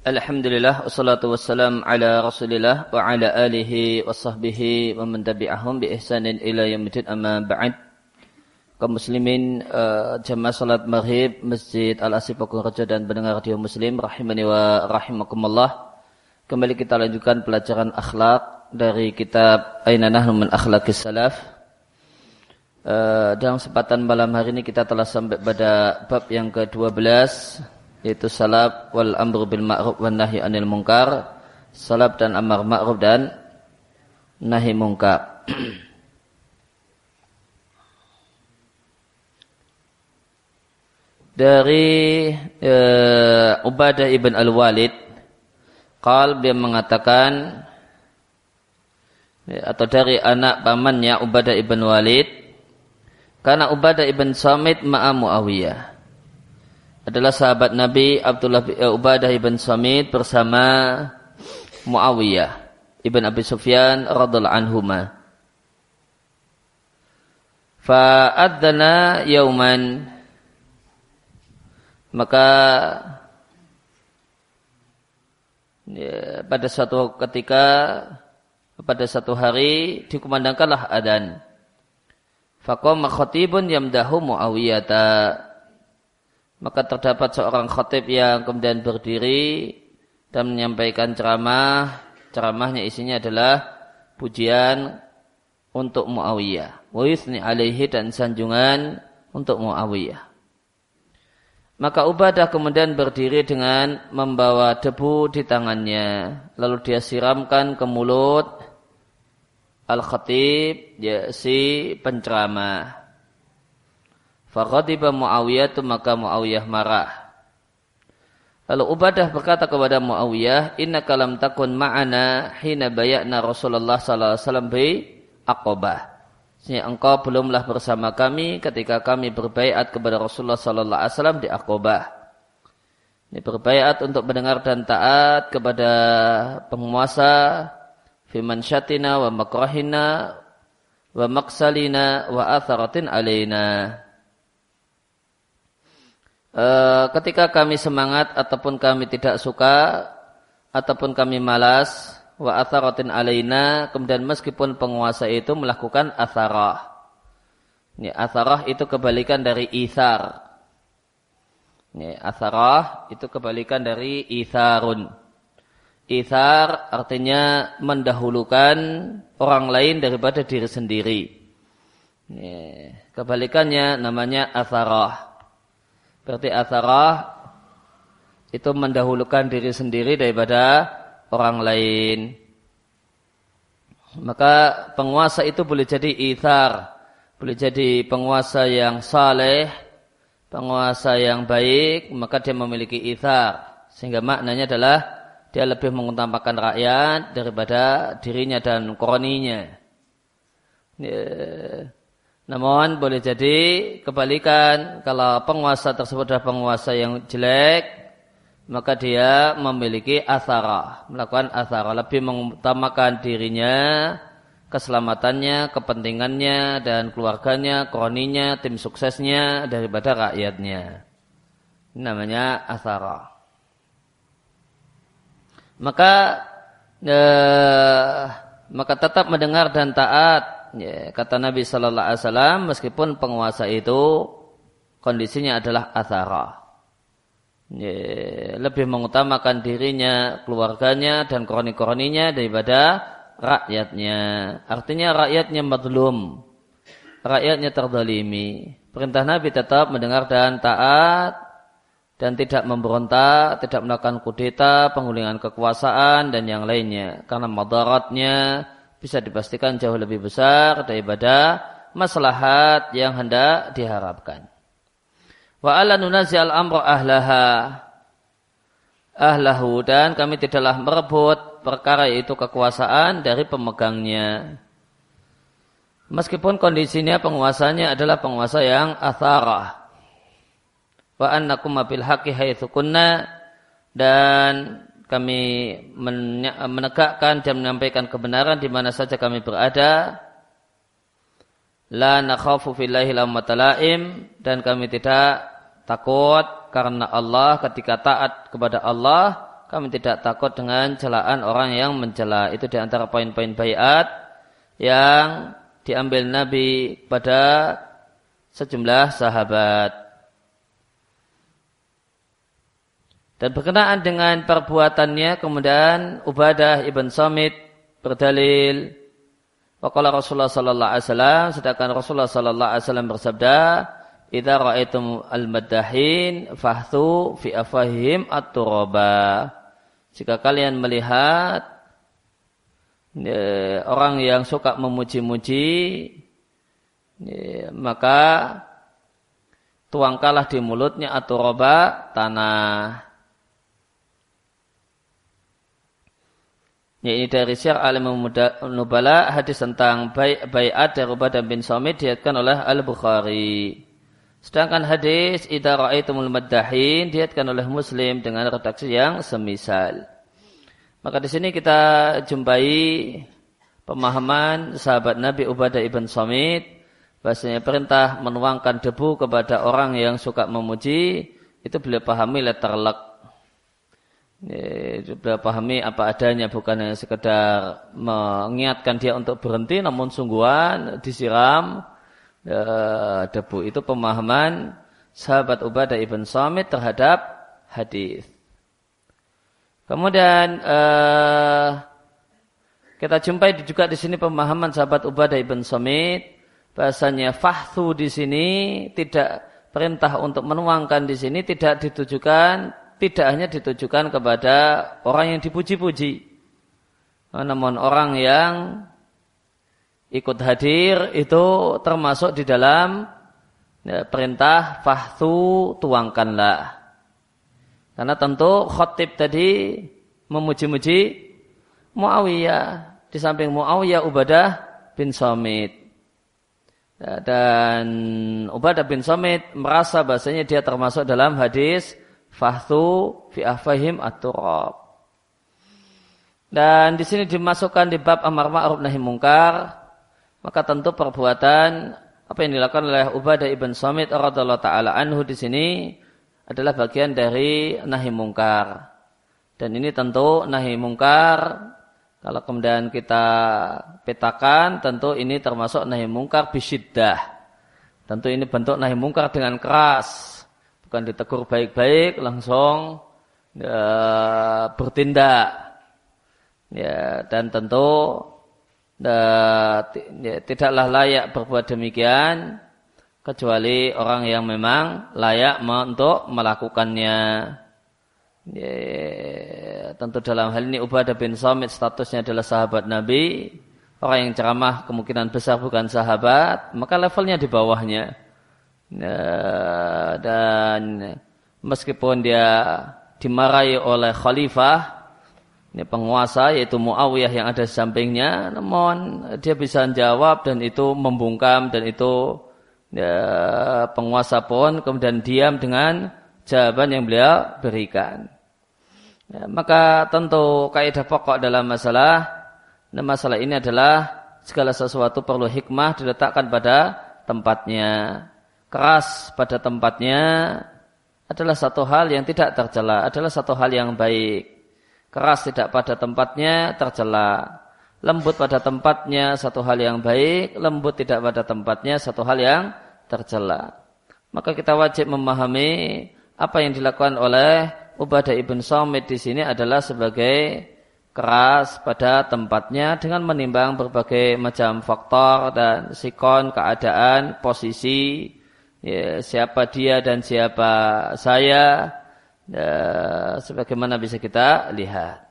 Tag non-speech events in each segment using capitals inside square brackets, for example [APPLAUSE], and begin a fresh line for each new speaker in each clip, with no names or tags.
Alhamdulillah wassalatu wassalam ala Rasulillah wa ala alihi wa sahbihi wa man tabi'ahum bi ihsanin ila yaumil amma ba'd. Kaum muslimin uh, jamaah salat maghrib Masjid Al Asif Raja dan pendengar radio Muslim rahimani wa rahimakumullah. Kembali kita lanjutkan pelajaran akhlak dari kitab Aina Nahnu min Akhlaqis Salaf. Uh, dalam kesempatan malam hari ini kita telah sampai pada bab yang ke-12 yaitu salab wal amru bil ma'ruf wan nahi anil munkar salab dan amar ma'ruf dan nahi munkar [CLEARS THROAT] dari uh, Ubadah ibn al-Walid qal dia mengatakan atau dari anak pamannya Ubadah ibn Walid karena Ubadah ibn Samit ma'a Muawiyah adalah sahabat Nabi Abdullah uh, Ubadah ibn Samit bersama Muawiyah ibn Abi Sufyan radhiallahu anhuma. Fa'adzana yauman maka ya, pada suatu ketika pada satu hari dikumandangkanlah adan. Faqama khatibun yamdahu Muawiyah maka terdapat seorang khatib yang kemudian berdiri dan menyampaikan ceramah. Ceramahnya isinya adalah pujian untuk Muawiyah. Wa alaihi dan sanjungan untuk Muawiyah. Maka Ubadah kemudian berdiri dengan membawa debu di tangannya. Lalu dia siramkan ke mulut Al-Khatib, ya, si penceramah. Faghadiba Muawiyah tu maka Muawiyah marah. Lalu Ubadah berkata kepada Muawiyah, "Inna kalam takun ma'ana hina bayakna Rasulullah sallallahu alaihi wasallam bi Aqabah." Sehingga engkau belumlah bersama kami ketika kami berbaiat kepada Rasulullah sallallahu alaihi wasallam di Aqabah. Ini berbaiat untuk mendengar dan taat kepada penguasa fiman syatina wa makrahina wa maksalina wa atharatin alaina e, ketika kami semangat ataupun kami tidak suka ataupun kami malas wa atharatin alaina kemudian meskipun penguasa itu melakukan atharah. Ini atharah itu kebalikan dari ithar. Ini atharah itu kebalikan dari itharun. Ithar artinya mendahulukan orang lain daripada diri sendiri. Ini, kebalikannya namanya atharah Berarti atharah itu mendahulukan diri sendiri daripada orang lain. Maka penguasa itu boleh jadi ithar, boleh jadi penguasa yang saleh, penguasa yang baik, maka dia memiliki ithar. Sehingga maknanya adalah dia lebih mengutamakan rakyat daripada dirinya dan koroninya. Ya. Namun boleh jadi kebalikan kalau penguasa tersebut adalah penguasa yang jelek maka dia memiliki asara, melakukan asara, lebih mengutamakan dirinya, keselamatannya, kepentingannya dan keluarganya, kroninya, tim suksesnya daripada rakyatnya. Ini namanya asara. Maka eh, maka tetap mendengar dan taat ya, kata Nabi Shallallahu Alaihi Wasallam meskipun penguasa itu kondisinya adalah athara. Ya, lebih mengutamakan dirinya keluarganya dan kroni-kroninya daripada rakyatnya. Artinya rakyatnya madlum rakyatnya terdalimi. Perintah Nabi tetap mendengar dan taat dan tidak memberontak, tidak melakukan kudeta, penggulingan kekuasaan dan yang lainnya. Karena madaratnya bisa dipastikan jauh lebih besar daripada maslahat yang hendak diharapkan. Wa ala nunazi al amra ahlaha ahlahu dan kami tidaklah merebut perkara itu kekuasaan dari pemegangnya. Meskipun kondisinya penguasanya adalah penguasa yang atharah. Wa annakum bil haqqi haitsu kunna dan kami menegakkan dan menyampaikan kebenaran di mana saja kami berada. La nakhafu fillahi laim dan kami tidak takut karena Allah ketika taat kepada Allah kami tidak takut dengan celaan orang yang mencela. Itu di antara poin-poin bayat yang diambil Nabi pada sejumlah sahabat. Dan berkenaan dengan perbuatannya kemudian Ubadah ibn Samit berdalil Wakala Rasulullah sallallahu alaihi wasallam sedangkan Rasulullah sallallahu alaihi wasallam bersabda Idza ra'aitum al-maddahin fahthu fi afahim at-turaba. Jika kalian melihat ya, orang yang suka memuji-muji ya, maka tuangkalah di mulutnya at-turaba tanah. Ya, ini dari Syar Alim Nubala hadis tentang bayat dari Ubadah bin Samit diatkan oleh Al-Bukhari. Sedangkan hadis idza ra'aitumul maddahin diatkan oleh Muslim dengan redaksi yang semisal. Maka di sini kita jumpai pemahaman sahabat Nabi Ubadah ibn Samit bahasanya perintah menuangkan debu kepada orang yang suka memuji itu beliau pahami letterlek. Beliau pahami apa adanya bukan hanya sekedar mengingatkan dia untuk berhenti namun sungguhan disiram uh, debu. Itu pemahaman sahabat Ubadah ibn Samit terhadap hadis. Kemudian uh, kita jumpai juga di sini pemahaman sahabat Ubadah ibn Samit bahasanya fahthu di sini tidak perintah untuk menuangkan di sini tidak ditujukan tidak hanya ditujukan kepada orang yang dipuji-puji namun orang yang ikut hadir itu termasuk di dalam ya, perintah fahtu tuangkanlah. Karena tentu khotib tadi memuji-muji Muawiyah. Di samping Muawiyah Ubadah bin Somit. Ya, dan Ubadah bin Somit merasa bahasanya dia termasuk dalam hadis fahtu fi afahim at-turab. Dan di sini dimasukkan di bab amar ma'ruf nahi mungkar maka tentu perbuatan apa yang dilakukan oleh Ubadah ibn Samit radhiallahu taala anhu di sini adalah bagian dari nahi mungkar. Dan ini tentu nahi mungkar kalau kemudian kita petakan tentu ini termasuk nahi mungkar bisyiddah. Tentu ini bentuk nahi mungkar dengan keras. Bukan ditegur baik-baik langsung ya, bertindak. Ya, dan tentu Ya, tidaklah layak berbuat demikian kecuali orang yang memang layak untuk melakukannya. Ya, tentu dalam hal ini Ubadah bin Samit statusnya adalah sahabat Nabi. Orang yang ceramah kemungkinan besar bukan sahabat, maka levelnya di bawahnya. Ya, dan meskipun dia dimarahi oleh khalifah, ini penguasa yaitu Muawiyah yang ada di sampingnya namun dia bisa jawab dan itu membungkam dan itu ya, penguasa pun kemudian diam dengan jawaban yang beliau berikan. Ya, maka tentu kaidah pokok dalam masalah masalah ini adalah segala sesuatu perlu hikmah diletakkan pada tempatnya keras pada tempatnya adalah satu hal yang tidak tercela adalah satu hal yang baik keras tidak pada tempatnya tercela. Lembut pada tempatnya satu hal yang baik, lembut tidak pada tempatnya satu hal yang tercela. Maka kita wajib memahami apa yang dilakukan oleh Ubadah ibn Samit di sini adalah sebagai keras pada tempatnya dengan menimbang berbagai macam faktor dan sikon, keadaan, posisi, ya, siapa dia dan siapa saya, ya, sebagaimana bisa kita lihat.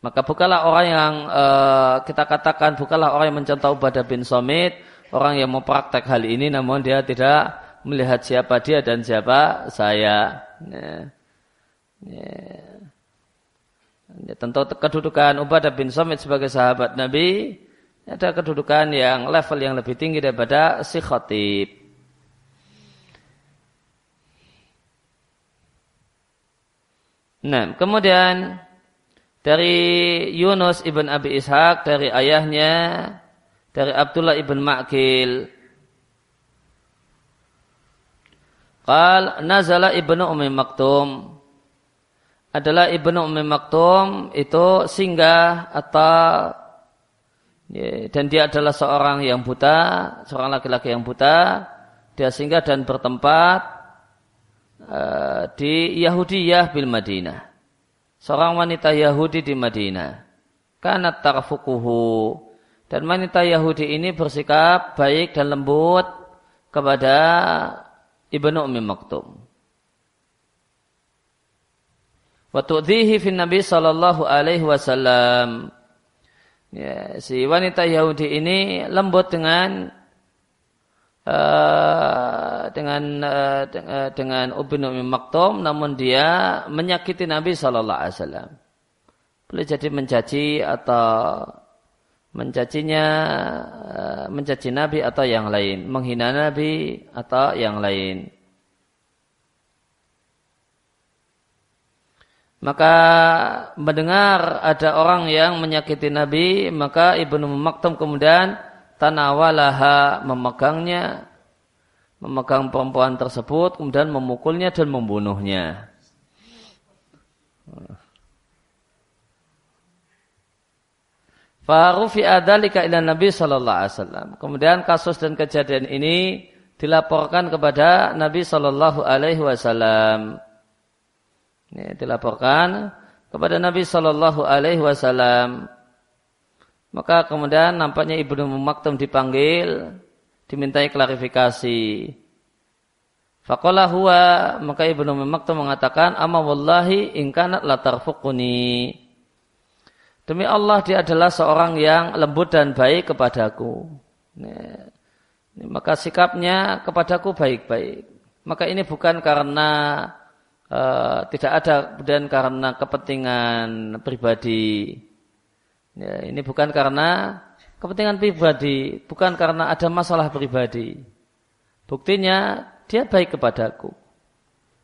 Maka bukalah orang yang uh, kita katakan bukalah orang yang mencontoh Ubadah bin Somit, orang yang mau praktek hal ini namun dia tidak melihat siapa dia dan siapa saya. Ya. Ya. Ya, tentu kedudukan Ubadah bin Somit sebagai sahabat Nabi ada kedudukan yang level yang lebih tinggi daripada si khatib. Nah, kemudian dari Yunus ibn Abi Ishaq dari ayahnya dari Abdullah ibn Ma'kil Qal nazala ibnu Ummi Maktum adalah ibnu Ummi Maktum itu singgah atau dan dia adalah seorang yang buta, seorang laki-laki yang buta. Dia singgah dan bertempat uh, di Yahudiyah bil Madinah. Seorang wanita Yahudi di Madinah. Karena tarfukuhu. Dan wanita Yahudi ini bersikap baik dan lembut kepada Ibnu Ummi Maktum. Wa tu'dhihi fin Nabi sallallahu. Ya, si wanita Yahudi ini lembut dengan uh, dengan uh, dengan Ummi Maktum namun dia menyakiti Nabi sallallahu alaihi wasallam. Boleh jadi mencaci atau mencacinya mencaci Nabi atau yang lain, menghina Nabi atau yang lain. Maka mendengar ada orang yang menyakiti Nabi, maka Ibnu Maktum kemudian tanawalaha memegangnya, memegang perempuan tersebut, kemudian memukulnya dan membunuhnya. Farufi adalika ila Nabi Sallallahu Alaihi Wasallam. Kemudian kasus dan kejadian ini dilaporkan kepada Nabi Sallallahu Alaihi Wasallam. Ini dilaporkan kepada Nabi Shallallahu Alaihi Wasallam. Maka kemudian nampaknya Ibnu Maktum dipanggil, dimintai klarifikasi. Fakolah huwa, maka Ibnu Maktum mengatakan, Amma wallahi ingkanat latar fukuni. Demi Allah dia adalah seorang yang lembut dan baik kepadaku. Maka sikapnya kepadaku baik-baik. Maka ini bukan karena uh, tidak ada kemudian karena kepentingan pribadi. Ya, ini bukan karena kepentingan pribadi, bukan karena ada masalah pribadi. Buktinya dia baik kepadaku.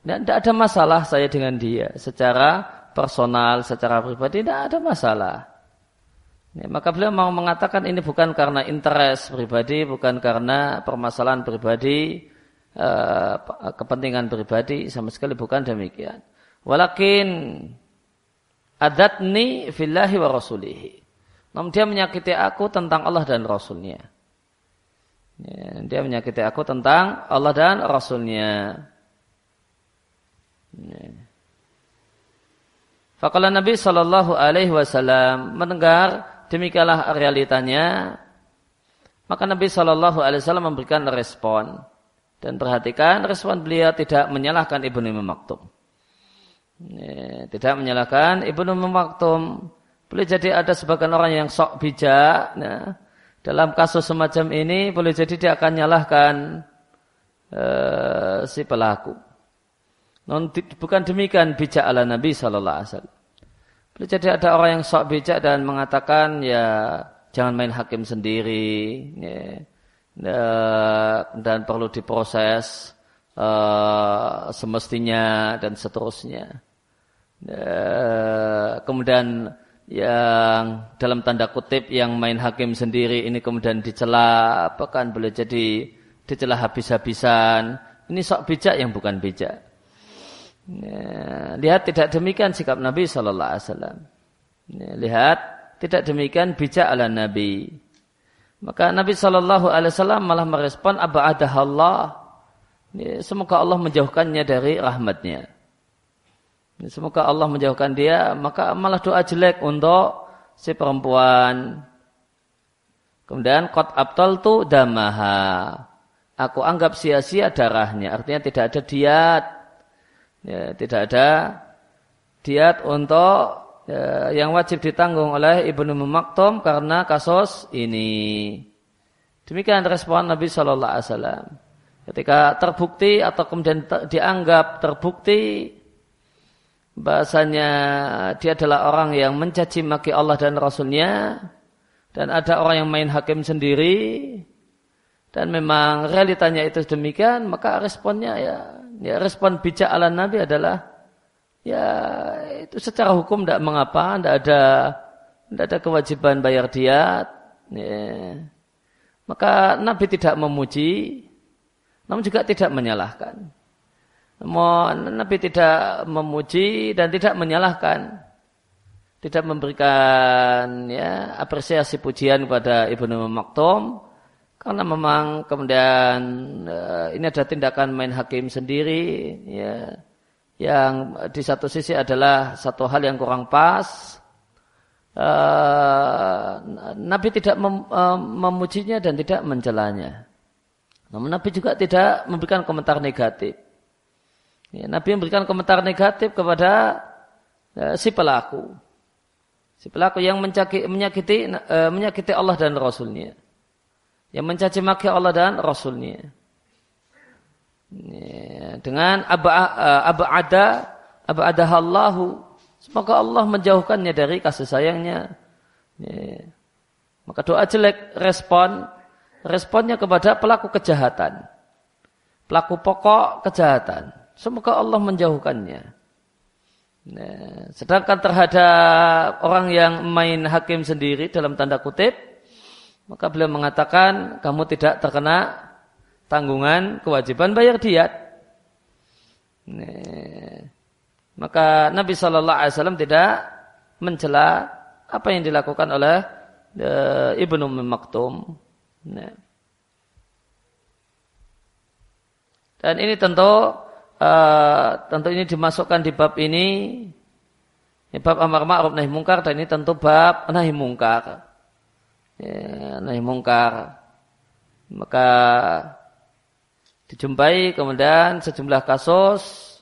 Dan tidak ada masalah saya dengan dia secara personal, secara pribadi tidak ada masalah. Ya, maka beliau mau mengatakan ini bukan karena interest pribadi, bukan karena permasalahan pribadi, Eh, kepentingan pribadi sama sekali bukan demikian. Walakin adatni fillahi wa rasulihi. Namun dia menyakiti aku tentang Allah dan Rasulnya. Ya, dia menyakiti aku tentang Allah dan Rasulnya. Ya. Fakala Nabi Shallallahu Alaihi Wasallam mendengar demikianlah realitanya, maka Nabi Shallallahu Alaihi Wasallam memberikan respon. Dan perhatikan respon beliau tidak menyalahkan Ibnu Maktum. Ya, tidak menyalahkan Ibnu Maktum. Boleh jadi ada sebagian orang yang sok bijak. Nah, dalam kasus semacam ini boleh jadi dia akan menyalahkan uh, si pelaku. Non, bukan demikian bijak ala Nabi Shallallahu Alaihi Wasallam. Boleh jadi ada orang yang sok bijak dan mengatakan ya jangan main hakim sendiri. Ya Eh, dan perlu diproses uh, semestinya dan seterusnya. Uh, kemudian yang dalam tanda kutip yang main hakim sendiri ini kemudian dicela, bahkan boleh jadi dicela habis-habisan. Ini sok bijak yang bukan bijak. Lihat tidak demikian sikap Nabi Shallallahu Alaihi Wasallam. Ya, lihat tidak demikian bijak ala Nabi. Maka Nabi Shallallahu Alaihi Wasallam malah merespon Allah. Semoga Allah menjauhkannya dari rahmatnya. Semoga Allah menjauhkan dia. Maka malah doa jelek untuk si perempuan. Kemudian kot abtol tu damaha. Aku anggap sia-sia darahnya. Artinya tidak ada diat. Ya, tidak ada diat untuk ya, yang wajib ditanggung oleh Ibnu Maktum karena kasus ini. Demikian respon Nabi Shallallahu Alaihi Wasallam. Ketika terbukti atau kemudian dianggap terbukti bahasanya dia adalah orang yang mencaci maki Allah dan Rasulnya dan ada orang yang main hakim sendiri dan memang realitanya itu demikian maka responnya ya, ya respon bijak ala Nabi adalah ya itu secara hukum tidak mengapa, tidak ada tidak ada kewajiban bayar diat. Ya. Maka Nabi tidak memuji, namun juga tidak menyalahkan. Namun Nabi tidak memuji dan tidak menyalahkan. Tidak memberikan ya apresiasi pujian kepada Ibnu Maktum karena memang kemudian uh, ini ada tindakan main hakim sendiri ya yang di satu sisi adalah satu hal yang kurang pas. Uh, Nabi tidak mem, uh, memujinya dan tidak mencelanya. Namun Nabi juga tidak memberikan komentar negatif. Ya, Nabi memberikan komentar negatif kepada ya, si pelaku. Si pelaku yang menyakiti, menyakiti, uh, menyakiti Allah dan Rasulnya. Yang mencaci maki Allah dan Rasulnya. Ya, dengan aba'ada aba'adahallahu semoga Allah menjauhkannya dari kasih sayangnya. Ya. Maka doa jelek respon responnya kepada pelaku kejahatan. Pelaku pokok kejahatan. Semoga Allah menjauhkannya. Nah, sedangkan terhadap orang yang main hakim sendiri dalam tanda kutip, maka beliau mengatakan kamu tidak terkena tanggungan kewajiban bayar diat. Maka Nabi Shallallahu Alaihi Wasallam tidak mencela apa yang dilakukan oleh uh, ibnu Maktum. Dan ini tentu uh, tentu ini dimasukkan di bab ini ini bab amar ma'ruf nahi mungkar dan ini tentu bab nahi mungkar ya, nahi mungkar maka dijumpai kemudian sejumlah kasus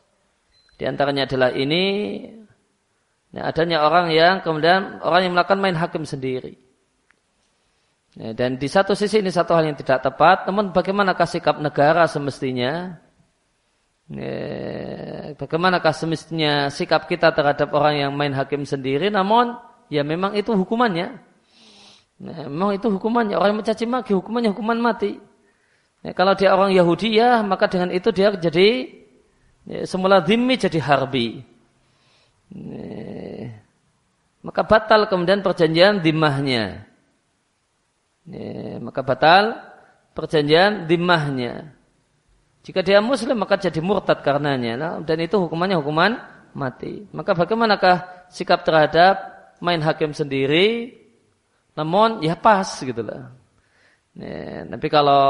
di antaranya adalah ini. Ya, adanya orang yang kemudian orang yang melakukan main hakim sendiri. Ya, dan di satu sisi ini satu hal yang tidak tepat namun bagaimanakah sikap negara semestinya? Ya, bagaimanakah semestinya sikap kita terhadap orang yang main hakim sendiri? Namun ya memang itu hukumannya. Nah, memang itu hukumannya. Orang yang mencaci maki hukumannya hukuman mati ya, kalau dia orang Yahudi ya maka dengan itu dia jadi ya, semula dhimmi jadi harbi ya, maka batal kemudian perjanjian dimahnya ya, maka batal perjanjian dimahnya jika dia muslim maka jadi murtad karenanya. Nah, dan itu hukumannya hukuman mati. Maka bagaimanakah sikap terhadap main hakim sendiri? Namun ya pas gitu lah. Ya, tapi kalau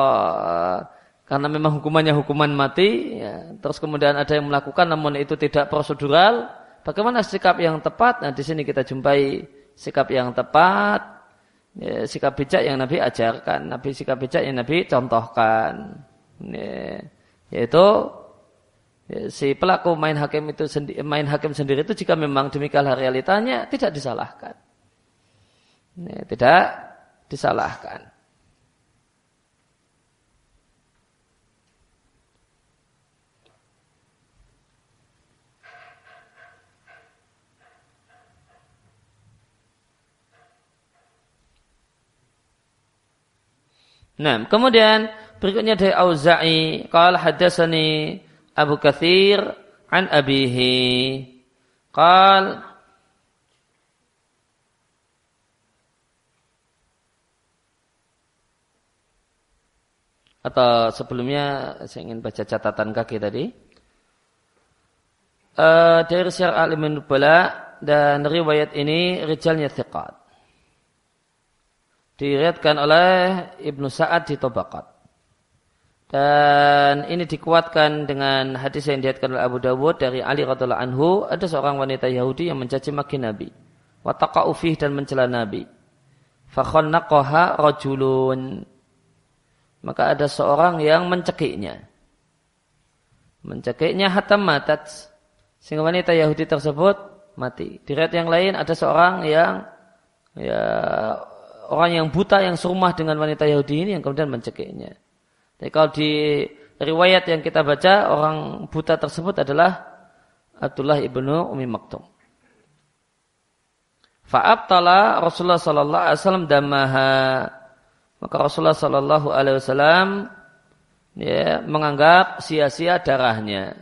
karena memang hukumannya hukuman mati, ya, terus kemudian ada yang melakukan namun itu tidak prosedural, bagaimana sikap yang tepat? Nah di sini kita jumpai sikap yang tepat, ya, sikap bijak yang Nabi ajarkan, Nabi sikap bijak yang Nabi contohkan. Ya yaitu ya, si pelaku main hakim itu sendi, main hakim sendiri itu jika memang demikian realitanya tidak disalahkan. Ya, tidak disalahkan. Nah, kemudian Berikutnya dari Auza'i, qala hadatsani Abu Katsir an abihi. Qal atau sebelumnya saya ingin baca catatan kaki tadi. Uh, dari Syar Alimin Nubala dan riwayat ini rijalnya thiqat. Diriatkan oleh Ibnu Sa'ad di Tobakat. Dan ini dikuatkan dengan hadis yang dilihatkan oleh Abu Dawud dari Ali radhiallahu anhu, ada seorang wanita Yahudi yang mencaci maki Nabi. Fih dan mencela Nabi. Fakhannaqaha rajulun. Maka ada seorang yang mencekiknya. Mencekiknya hatam matat. Sehingga wanita Yahudi tersebut mati. Di yang lain ada seorang yang ya orang yang buta yang serumah dengan wanita Yahudi ini yang kemudian mencekiknya. Jadi kalau di riwayat yang kita baca orang buta tersebut adalah Abdullah ibnu Umi Maktum. Fa'abtala Rasulullah sallallahu alaihi wasallam damaha. Maka Rasulullah sallallahu alaihi wasallam ya, menganggap sia-sia darahnya.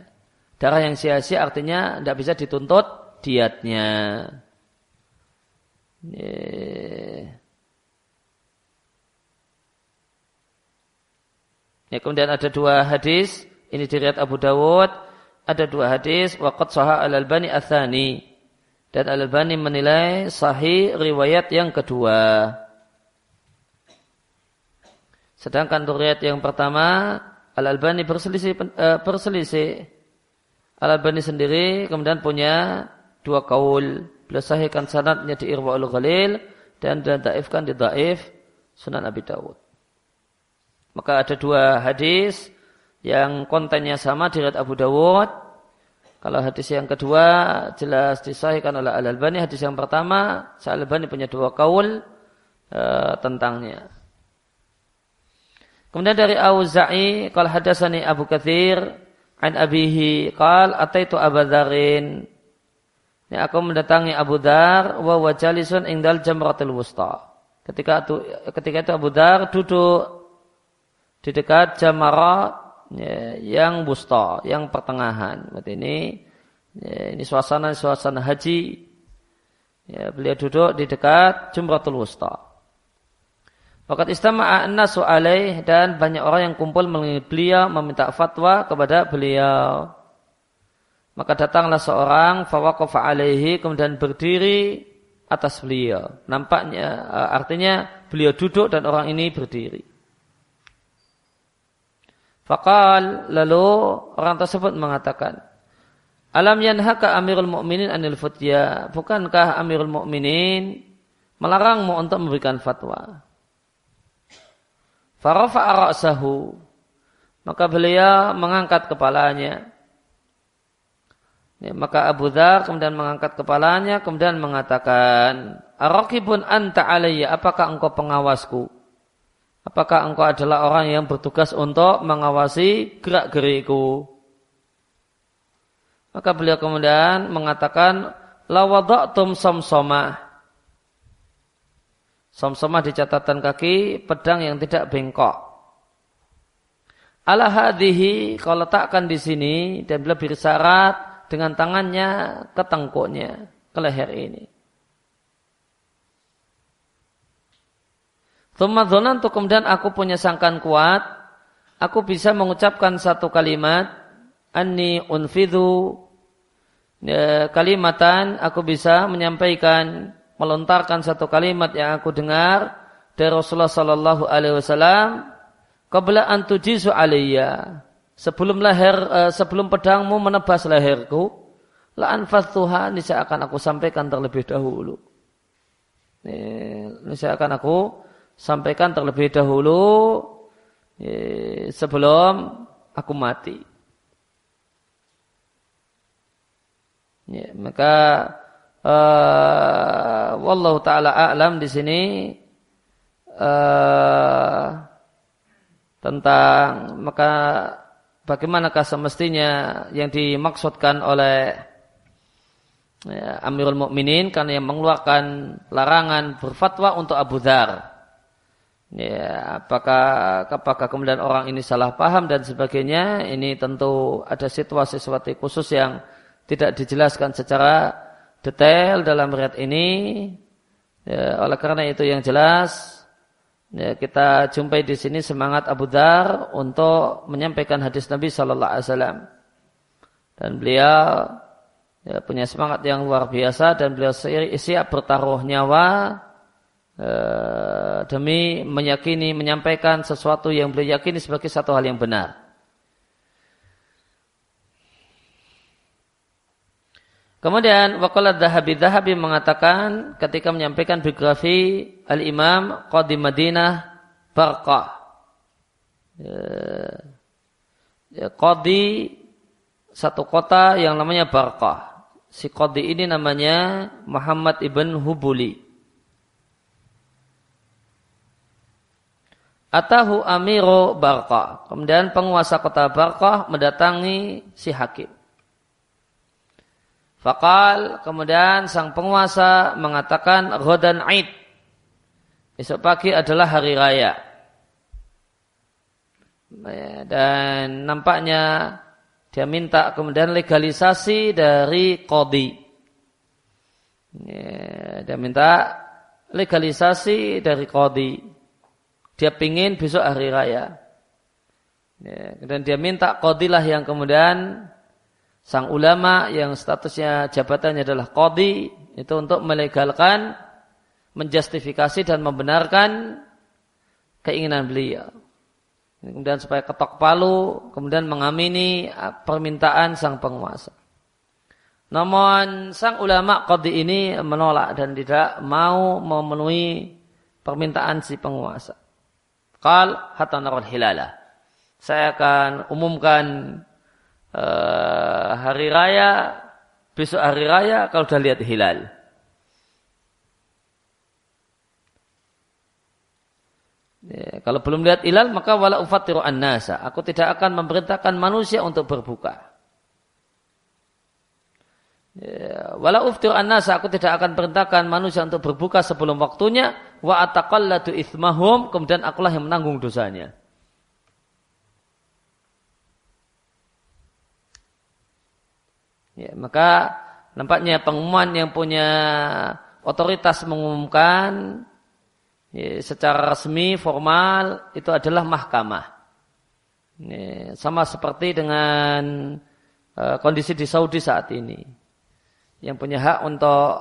Darah yang sia-sia artinya tidak bisa dituntut diatnya. Ya. Ya, kemudian ada dua hadis, ini diriat Abu Dawud ada dua hadis waqad sahah al-Albani athani dan al-Albani menilai sahih riwayat yang kedua. Sedangkan riwayat yang pertama Al-Albani berselisih uh, berselisih Al-Albani sendiri kemudian punya dua kaul. Beliau sahihkan sanadnya di Irwaul Ghalil dan dan daifkan di Daif Sunan Abi Dawud. Maka ada dua hadis yang kontennya sama di Abu Dawud. Kalau hadis yang kedua jelas disahihkan oleh Al-Albani. Hadis yang pertama, Al-Albani punya dua kaul uh, tentangnya. Kemudian dari Auza'i, kalau hadasani Abu Kathir, an abihi, kal ataitu Abu Dharin. Ini aku mendatangi Abu Dar, wa wajalisun ingdal jamratul wusta. Ketika itu, ketika itu Abu Dar duduk di dekat jamarat ya, yang busta, yang pertengahan. Berarti ini ya, ini suasana suasana haji. Ya, beliau duduk di dekat Jumratul Wusta. Fakat istama'a an-nasu dan banyak orang yang kumpul melihat beliau meminta fatwa kepada beliau. Maka datanglah seorang fawaqafa alaihi kemudian berdiri atas beliau. Nampaknya artinya beliau duduk dan orang ini berdiri. Fakal lalu orang tersebut mengatakan, Alam yanhaka Amirul Mukminin anil futya. Bukankah Amirul Mukminin melarangmu untuk memberikan fatwa? Farafa ra'sahu. Maka beliau mengangkat kepalanya. Ya, maka Abu Dhar kemudian mengangkat kepalanya kemudian mengatakan, Arakibun anta alayya, apakah engkau pengawasku? Apakah engkau adalah orang yang bertugas untuk mengawasi gerak-geriku? Maka beliau kemudian mengatakan, Lawadaktum somsomah. Somsomah di catatan kaki, pedang yang tidak bengkok. Ala hadihi, kalau letakkan di sini, dan beliau bersyarat dengan tangannya ke tengkuknya, ke leher ini. Thumma dhonantu kemudian aku punya sangkan kuat. Aku bisa mengucapkan satu kalimat. Anni unfidhu ya, kalimatan. Aku bisa menyampaikan, melontarkan satu kalimat yang aku dengar dari Rasulullah Sallallahu Alaihi Wasallam. Qabla antujizu alaiya. Sebelum leher, uh, sebelum pedangmu menebas leherku, la anfathuha niscaya akan aku sampaikan terlebih dahulu. Ini saya akan aku sampaikan terlebih dahulu sebelum aku mati. Ya, maka uh, wallahu taala a'lam di sini uh, tentang maka bagaimanakah semestinya yang dimaksudkan oleh ya, Amirul Mukminin karena yang mengeluarkan larangan berfatwa untuk Abu Dhar Ya, apakah apakah kemudian orang ini salah paham dan sebagainya? Ini tentu ada situasi seperti khusus yang tidak dijelaskan secara detail dalam riat ini. Ya, oleh karena itu yang jelas ya, kita jumpai di sini semangat Abu Dar untuk menyampaikan hadis Nabi Shallallahu Alaihi Wasallam dan beliau ya, punya semangat yang luar biasa dan beliau siap bertaruh nyawa Eh, demi meyakini menyampaikan sesuatu yang beliau yakini sebagai satu hal yang benar. Kemudian waqala Dahabi Dahabi mengatakan ketika menyampaikan biografi Al-Imam Qadi Madinah Barqah. Ya, ya, Qadi satu kota yang namanya Barqah. Si Qadi ini namanya Muhammad ibn Hubuli. Atahu amiru Barqah. Kemudian penguasa kota Barqah mendatangi si hakim. Fakal kemudian sang penguasa mengatakan Ghodan Aid. Esok pagi adalah hari raya. Dan nampaknya dia minta kemudian legalisasi dari kodi. Dia minta legalisasi dari kodi dia pingin besok hari raya. Ya, dan dia minta kodilah yang kemudian sang ulama yang statusnya jabatannya adalah qadi itu untuk melegalkan menjustifikasi dan membenarkan keinginan beliau. Kemudian supaya ketok palu, kemudian mengamini permintaan sang penguasa. Namun sang ulama qadi ini menolak dan tidak mau memenuhi permintaan si penguasa. Qal hatta naral hilalah. Saya akan umumkan uh, hari raya besok hari raya kalau sudah lihat hilal. Ya, kalau belum lihat hilal maka wala ufatiru an-nasa. Aku tidak akan memerintahkan manusia untuk berbuka. Ya, wala uftiru an-nasa. Aku tidak akan perintahkan manusia untuk berbuka sebelum waktunya. Wa ataqalladu ithmahum. Kemudian akulah yang menanggung dosanya. Ya, maka nampaknya pengumuman yang punya otoritas mengumumkan ya, secara resmi formal itu adalah mahkamah. Ya, sama seperti dengan uh, kondisi di Saudi saat ini. Yang punya hak untuk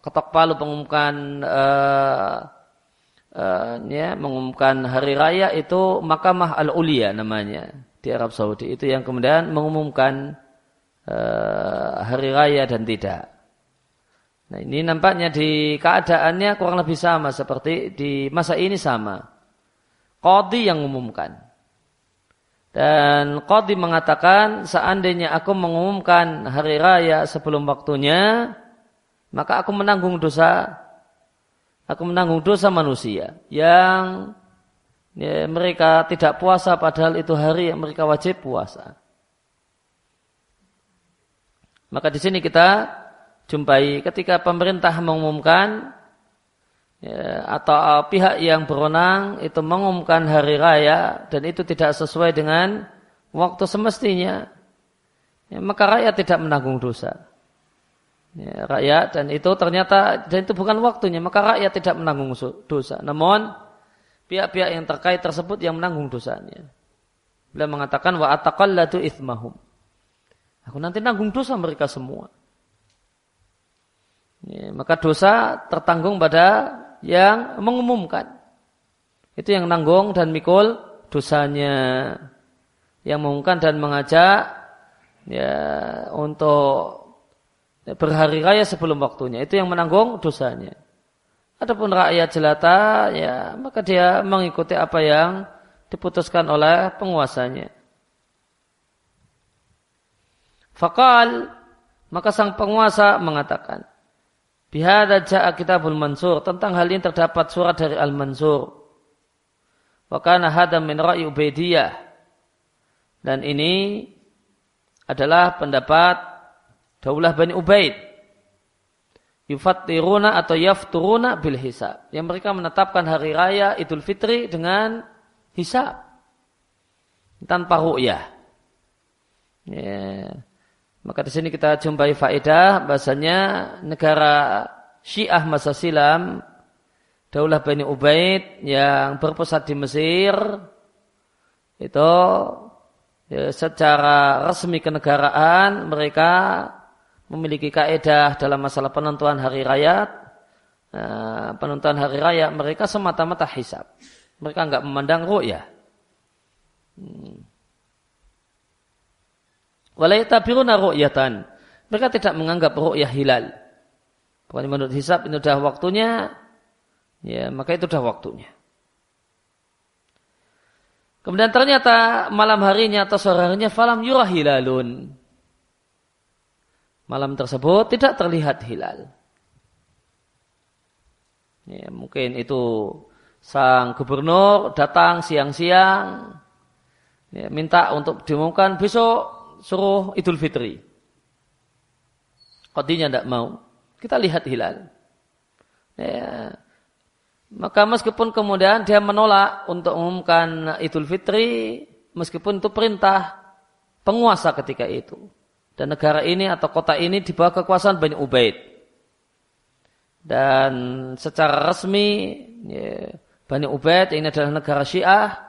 ketok palu mengumumkan uh, uh, ya, mengumumkan hari raya itu mahkamah al-ulia namanya di Arab Saudi. Itu yang kemudian mengumumkan Eh, hari raya dan tidak. Nah ini nampaknya di keadaannya kurang lebih sama seperti di masa ini sama. Qadi yang mengumumkan. Dan Qadi mengatakan seandainya aku mengumumkan hari raya sebelum waktunya, maka aku menanggung dosa aku menanggung dosa manusia yang ya, mereka tidak puasa padahal itu hari yang mereka wajib puasa. Maka di sini kita jumpai ketika pemerintah mengumumkan ya, atau pihak yang berwenang itu mengumumkan hari raya dan itu tidak sesuai dengan waktu semestinya, ya, maka rakyat tidak menanggung dosa. Ya, rakyat dan itu ternyata dan itu bukan waktunya, maka rakyat tidak menanggung dosa. Namun pihak-pihak yang terkait tersebut yang menanggung dosanya. Beliau mengatakan wa ataqallatu ithmahum. Aku nanti nanggung dosa mereka semua. Ya, maka dosa tertanggung pada yang mengumumkan. Itu yang nanggung dan mikul dosanya. Yang mengumumkan dan mengajak ya untuk berhari raya sebelum waktunya. Itu yang menanggung dosanya. Adapun rakyat jelata ya maka dia mengikuti apa yang diputuskan oleh penguasanya. Fakal maka sang penguasa mengatakan, Bihada ja'a kitabul mansur. Tentang hal ini terdapat surat dari Al-Mansur. Wakana hada min ra'i Ubaidiyah. Dan ini adalah pendapat Daulah Bani Ubaid. Yufattiruna atau yafturuna bil hisab. Yang mereka menetapkan hari raya Idul Fitri dengan hisab. Tanpa ru'yah. Yeah. Maka di sini kita jumpai faedah bahasanya negara Syiah masa silam Daulah Bani Ubaid yang berpusat di Mesir itu ya, secara resmi kenegaraan mereka memiliki kaedah dalam masalah penentuan hari raya nah, penentuan hari raya mereka semata-mata hisab mereka enggak memandang ru'yah hmm. Walaytabiruna ru'yatan. Mereka tidak menganggap ru'yah hilal. Pokoknya menurut hisab ini sudah waktunya, ya maka itu sudah waktunya. Kemudian ternyata malam harinya atau sore harinya falam yurah hilalun. Malam tersebut tidak terlihat hilal. Ya, mungkin itu sang gubernur datang siang-siang ya, minta untuk diumumkan besok suruh Idul Fitri. Qadinya tidak mau. Kita lihat hilal. Ya. Maka meskipun kemudian dia menolak untuk mengumumkan Idul Fitri, meskipun itu perintah penguasa ketika itu. Dan negara ini atau kota ini di bawah kekuasaan Bani Ubaid. Dan secara resmi ya, Bani Ubaid ini adalah negara Syiah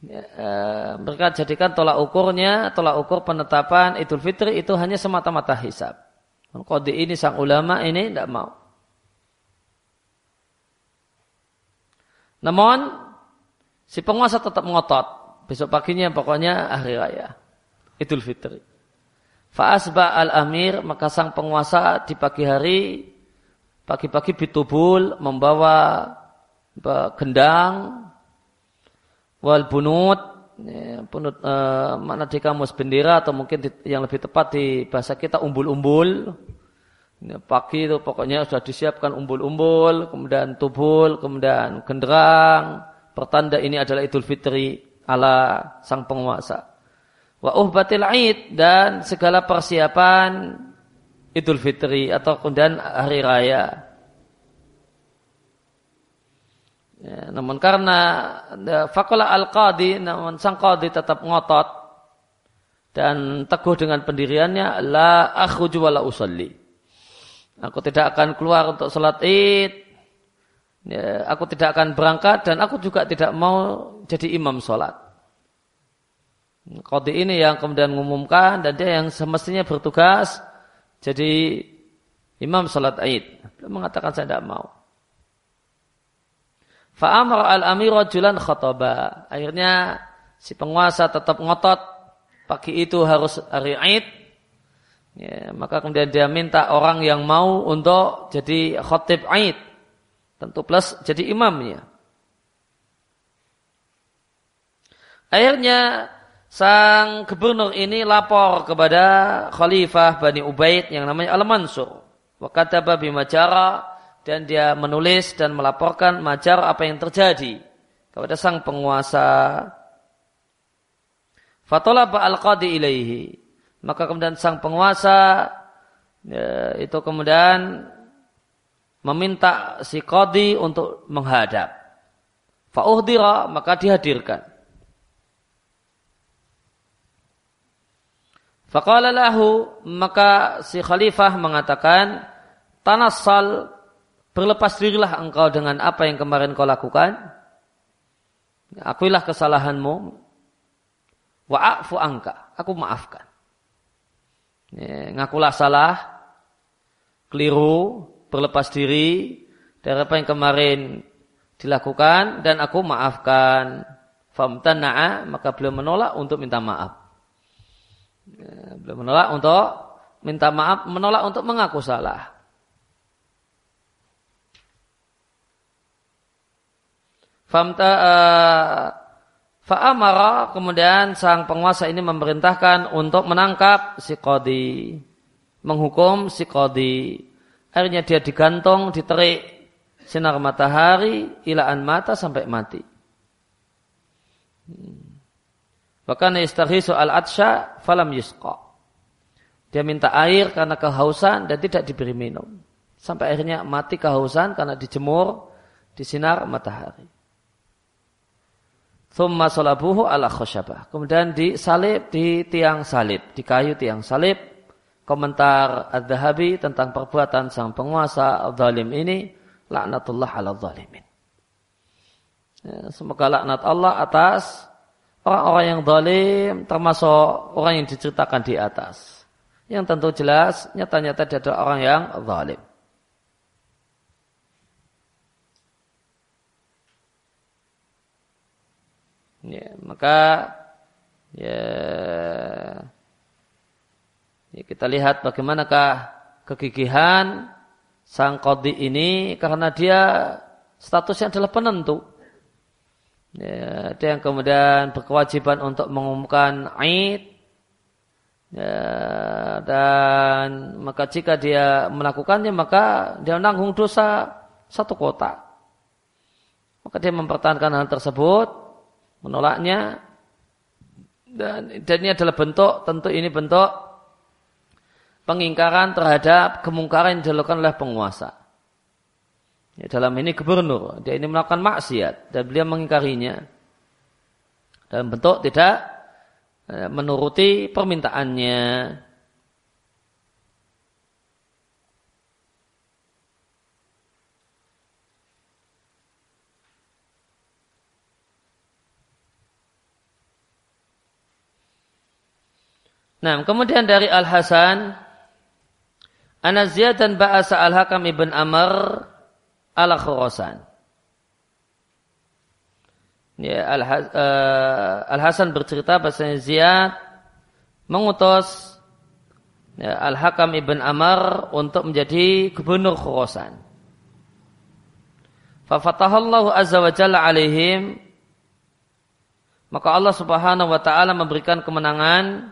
Ya, uh, mereka jadikan tolak ukurnya, tolak ukur penetapan Idul Fitri itu hanya semata-mata hisab. Kode ini sang ulama ini tidak mau. Namun si penguasa tetap ngotot. Besok paginya pokoknya hari raya. Idul Fitri. Fa'asba al-amir maka sang penguasa di pagi hari pagi-pagi bitubul membawa gendang wal bunut ya, bunut uh, makna di kamus bendera atau mungkin di, yang lebih tepat di bahasa kita umbul-umbul. Ya, pagi itu pokoknya sudah disiapkan umbul-umbul kemudian tubul kemudian genderang. Pertanda ini adalah Idul Fitri ala sang penguasa wa uhbatil aid dan segala persiapan Idul Fitri atau kemudian hari raya Ya, namun karena ya, fakola al-qadi, namun sang qadi tetap ngotot dan teguh dengan pendiriannya, la akhruju wa la usalli. Aku tidak akan keluar untuk salat id, ya, aku tidak akan berangkat dan aku juga tidak mau jadi imam salat. Qadi ini yang kemudian mengumumkan dan dia yang semestinya bertugas jadi imam salat id. Dia mengatakan saya tidak mau. Fa'amar al-amir rajulan khotoba. Akhirnya si penguasa tetap ngotot. Pagi itu harus hari Aid. Ya, maka kemudian dia minta orang yang mau untuk jadi khotib Aid. Tentu plus jadi imamnya. Akhirnya sang gubernur ini lapor kepada khalifah Bani Ubaid yang namanya Al-Mansur. Wa kataba bimajara dan dia menulis dan melaporkan majar apa yang terjadi kepada sang penguasa. Fatolaba al-qadi ilaihi. Maka kemudian sang penguasa ya, itu kemudian meminta si qadi untuk menghadap. Fa'uhdira maka dihadirkan. Faqala lahu maka si khalifah mengatakan tanassal Berlepas dirilah engkau dengan apa yang kemarin kau lakukan. Akuilah kesalahanmu. Wa'afu angka. Aku maafkan. Ya, ngakulah salah. Keliru. Berlepas diri. Dari apa yang kemarin dilakukan. Dan aku maafkan. Famtana'a. Maka beliau menolak untuk minta maaf. Ya, beliau menolak untuk minta maaf. Menolak untuk mengaku salah. Famta uh, Fa'amara kemudian sang penguasa ini memerintahkan untuk menangkap si kodi. Menghukum si kodi. Akhirnya dia digantung, diterik sinar matahari, ilaan mata sampai mati. Bahkan istarhisu al-atsha falam yusqa. Dia minta air karena kehausan dan tidak diberi minum. Sampai akhirnya mati kehausan karena dijemur di sinar matahari. Thumma salabuhu ala khosyabah. Kemudian disalib di tiang salib, di kayu tiang salib. Komentar Ad-Dhahabi tentang perbuatan sang penguasa zalim ini, laknatullah ala zalimin. Ya, semoga laknat Allah atas orang-orang yang zalim, termasuk orang yang diceritakan di atas. Yang tentu jelas, nyata-nyata dia adalah orang yang zalim. Ya, maka ya, ya kita lihat bagaimanakah kegigihan sang kodi ini karena dia statusnya adalah penentu. Ya, dia yang kemudian berkewajiban untuk mengumumkan Aid ya, dan maka jika dia melakukannya maka dia menanggung dosa satu kota. Maka dia mempertahankan hal tersebut menolaknya dan, dan ini adalah bentuk tentu ini bentuk pengingkaran terhadap kemungkaran yang dilakukan oleh penguasa. Ya, dalam ini gubernur, dia ini melakukan maksiat dan beliau mengingkarinya dalam bentuk tidak e, menuruti permintaannya. Nah, kemudian dari Al Hasan, Anaziyah dan Ba'asa Al Hakam ibn Amr ala Khurasan. Ya, Al, uh, Al Hasan bercerita bahasanya Ziyad mengutus ya, Al Hakam ibn Amr untuk menjadi gubernur Khurasan. Fafatahallahu azza wa jalla alaihim maka Allah Subhanahu wa taala memberikan kemenangan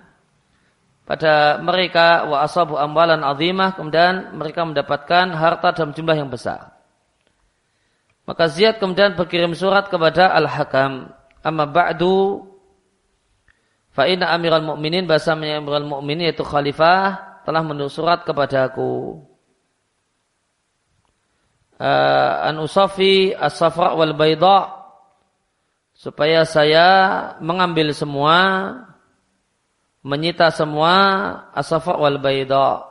pada mereka wa asabu amwalan azimah kemudian mereka mendapatkan harta dalam jumlah yang besar. Maka Ziyad kemudian berkirim surat kepada Al-Hakam. Amma ba'du fa inna amiral mu'minin bahasa amiral mu'minin yaitu khalifah telah menulis surat kepadaku uh, an usafi as-safra wal bayda supaya saya mengambil semua menyita semua as-safra wal bayda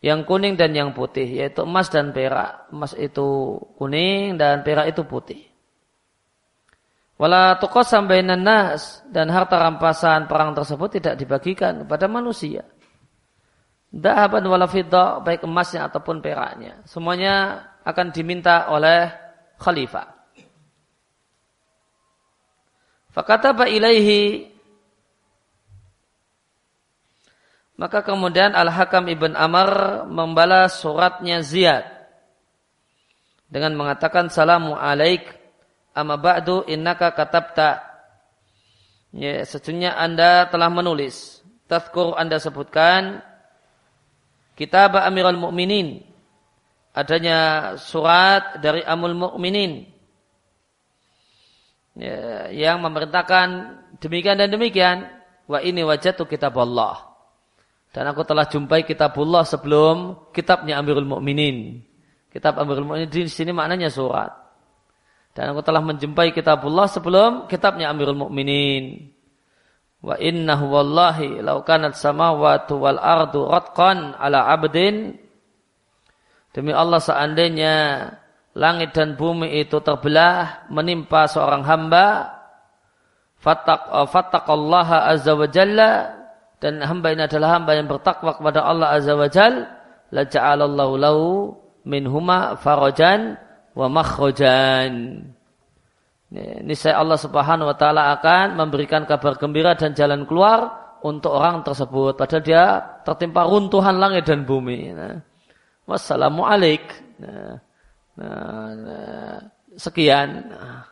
yang kuning dan yang putih yaitu emas dan perak emas itu kuning dan perak itu putih wala tuqassam bainan nas dan harta rampasan perang tersebut tidak dibagikan kepada manusia Dahaban wala fidda, baik emasnya ataupun peraknya. Semuanya akan diminta oleh khalifah. Fakataba ilaihi Maka kemudian Al-Hakam Ibn Amr membalas suratnya Ziyad dengan mengatakan salamu alaik amma ba'du innaka katabta. Ya sesungguhnya Anda telah menulis. Tazkur Anda sebutkan kitab Amirul Mukminin. Adanya surat dari Amul Mukminin. Ya, yang memerintahkan demikian dan demikian wa ini wajatu kitab Allah dan aku telah jumpai kitabullah sebelum kitabnya Amirul Mukminin. Kitab Amirul Mukminin di sini maknanya surat. Dan aku telah menjumpai kitabullah sebelum kitabnya Amirul Mukminin. Wa innahu wallahi law kanat samawati wal ardu ratqan ala abdin. Demi Allah seandainya langit dan bumi itu terbelah menimpa seorang hamba fattaq uh, fattaqallaha azza wa jalla dan hamba ini adalah hamba yang bertakwa kepada Allah azza wa jalla la ja'alallahu lahu minhuma farajan wa makhrajan ini saya Allah Subhanahu wa taala akan memberikan kabar gembira dan jalan keluar untuk orang tersebut padahal dia tertimpa runtuhan langit dan bumi. Nah, wassalamualaikum. Nah, nah, nah, sekian. Nah,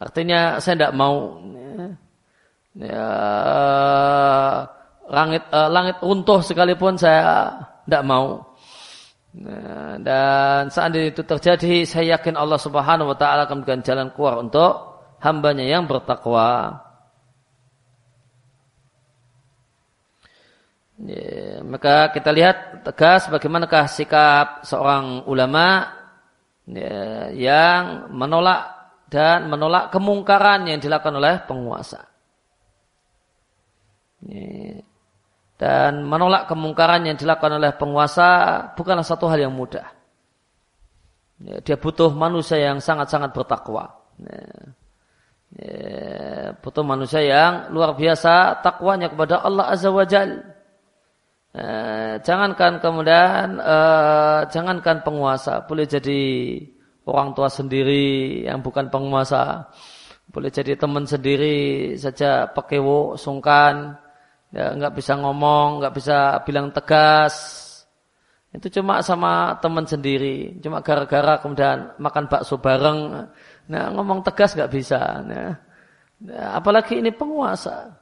artinya saya tidak mau ya, langit uh, langit runtuh sekalipun saya tidak mau. Nah, dan saat itu terjadi, saya yakin Allah Subhanahu wa taala akan memberikan jalan keluar untuk hambanya yang bertakwa. Ya, maka kita lihat tegas bagaimanakah sikap seorang ulama ya, yang menolak dan menolak kemungkaran yang dilakukan oleh penguasa. Dan menolak kemungkaran yang dilakukan oleh penguasa bukanlah satu hal yang mudah. Dia butuh manusia yang sangat-sangat bertakwa. Butuh manusia yang luar biasa takwanya kepada Allah Azza wa Jal. Ya, jangankan kemudian, uh, jangankan penguasa, boleh jadi orang tua sendiri yang bukan penguasa, boleh jadi teman sendiri saja pekewo, sungkan, ya nggak bisa ngomong, nggak bisa bilang tegas. Itu cuma sama teman sendiri, cuma gara-gara kemudian makan bakso bareng. Nah, ngomong tegas nggak bisa. Nah, apalagi ini penguasa.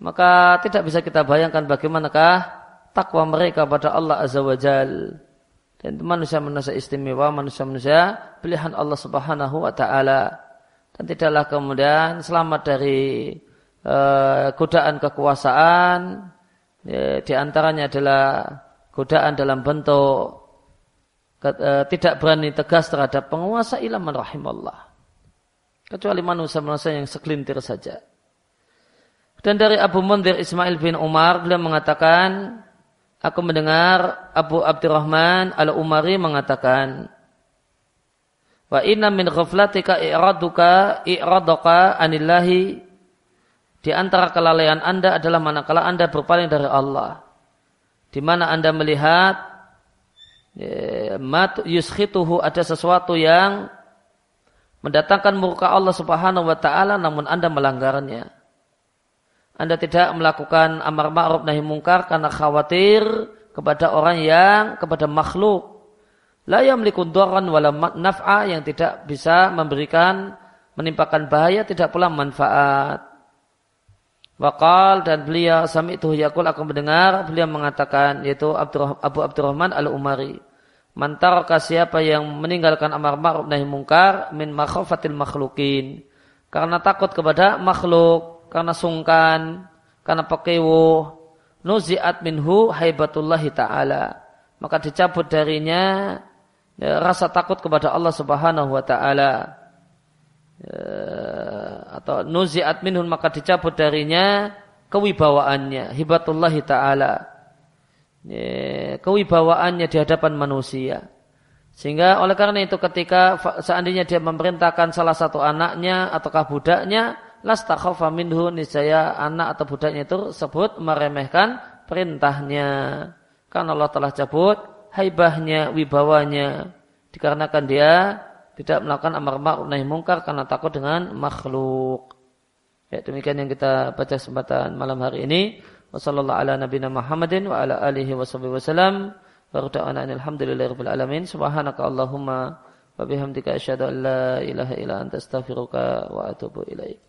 Maka tidak bisa kita bayangkan bagaimanakah takwa mereka pada Allah Azza wa Jal. Dan manusia-manusia istimewa, manusia-manusia pilihan Allah Subhanahu wa taala. Dan tidaklah kemudian selamat dari uh, godaan kekuasaan ya, di antaranya adalah godaan dalam bentuk uh, tidak berani tegas terhadap penguasa ilaman rahimallah. Kecuali manusia-manusia yang sekelintir saja. Dan dari Abu Mundir Ismail bin Umar beliau mengatakan aku mendengar Abu Abdurrahman al-Umari mengatakan wa inna min ghaflatika i'raduka i'radaka anillahi di antara kelalaian Anda adalah manakala Anda berpaling dari Allah. Di mana Anda melihat ya, mat yuskhituhu ada sesuatu yang mendatangkan murka Allah Subhanahu wa taala namun Anda melanggarnya. Anda tidak melakukan amar ma'ruf nahi mungkar karena khawatir kepada orang yang kepada makhluk la yamliku dharran wala naf'a yang tidak bisa memberikan menimpakan bahaya tidak pula manfaat. Wakal dan beliau sami itu yakul aku mendengar beliau mengatakan yaitu Abu Abdurrahman al Umari mantaraka siapa yang meninggalkan amar ma'ruf nahi mungkar min makhafatil makhlukin. Karena takut kepada makhluk karena sungkan karena pekewo nuziat minhu haibatullahi taala. Maka dicabut darinya ya, rasa takut kepada Allah Subhanahu wa taala atau nuziat minhun maka dicabut darinya kewibawaannya hibatullah taala. Ya, kewibawaannya di hadapan manusia. Sehingga oleh karena itu ketika seandainya dia memerintahkan salah satu anaknya ataukah budaknya lastakhafa minhu niscaya anak atau budaknya itu sebut meremehkan perintahnya. Karena Allah telah cabut haibahnya wibawanya. Dikarenakan dia tidak melakukan amar ma'ruf nahi mungkar karena takut dengan makhluk. Ya, demikian yang kita baca kesempatan malam hari ini. Wassallallahu ala nabiyina Muhammadin wa ala alihi wa sahbihi wasallam. Wa rada'ana alhamdulillahirabbil alamin. Subhanaka Allahumma wa bihamdika asyhadu an la ilaha illa anta astaghfiruka wa atubu ilaik.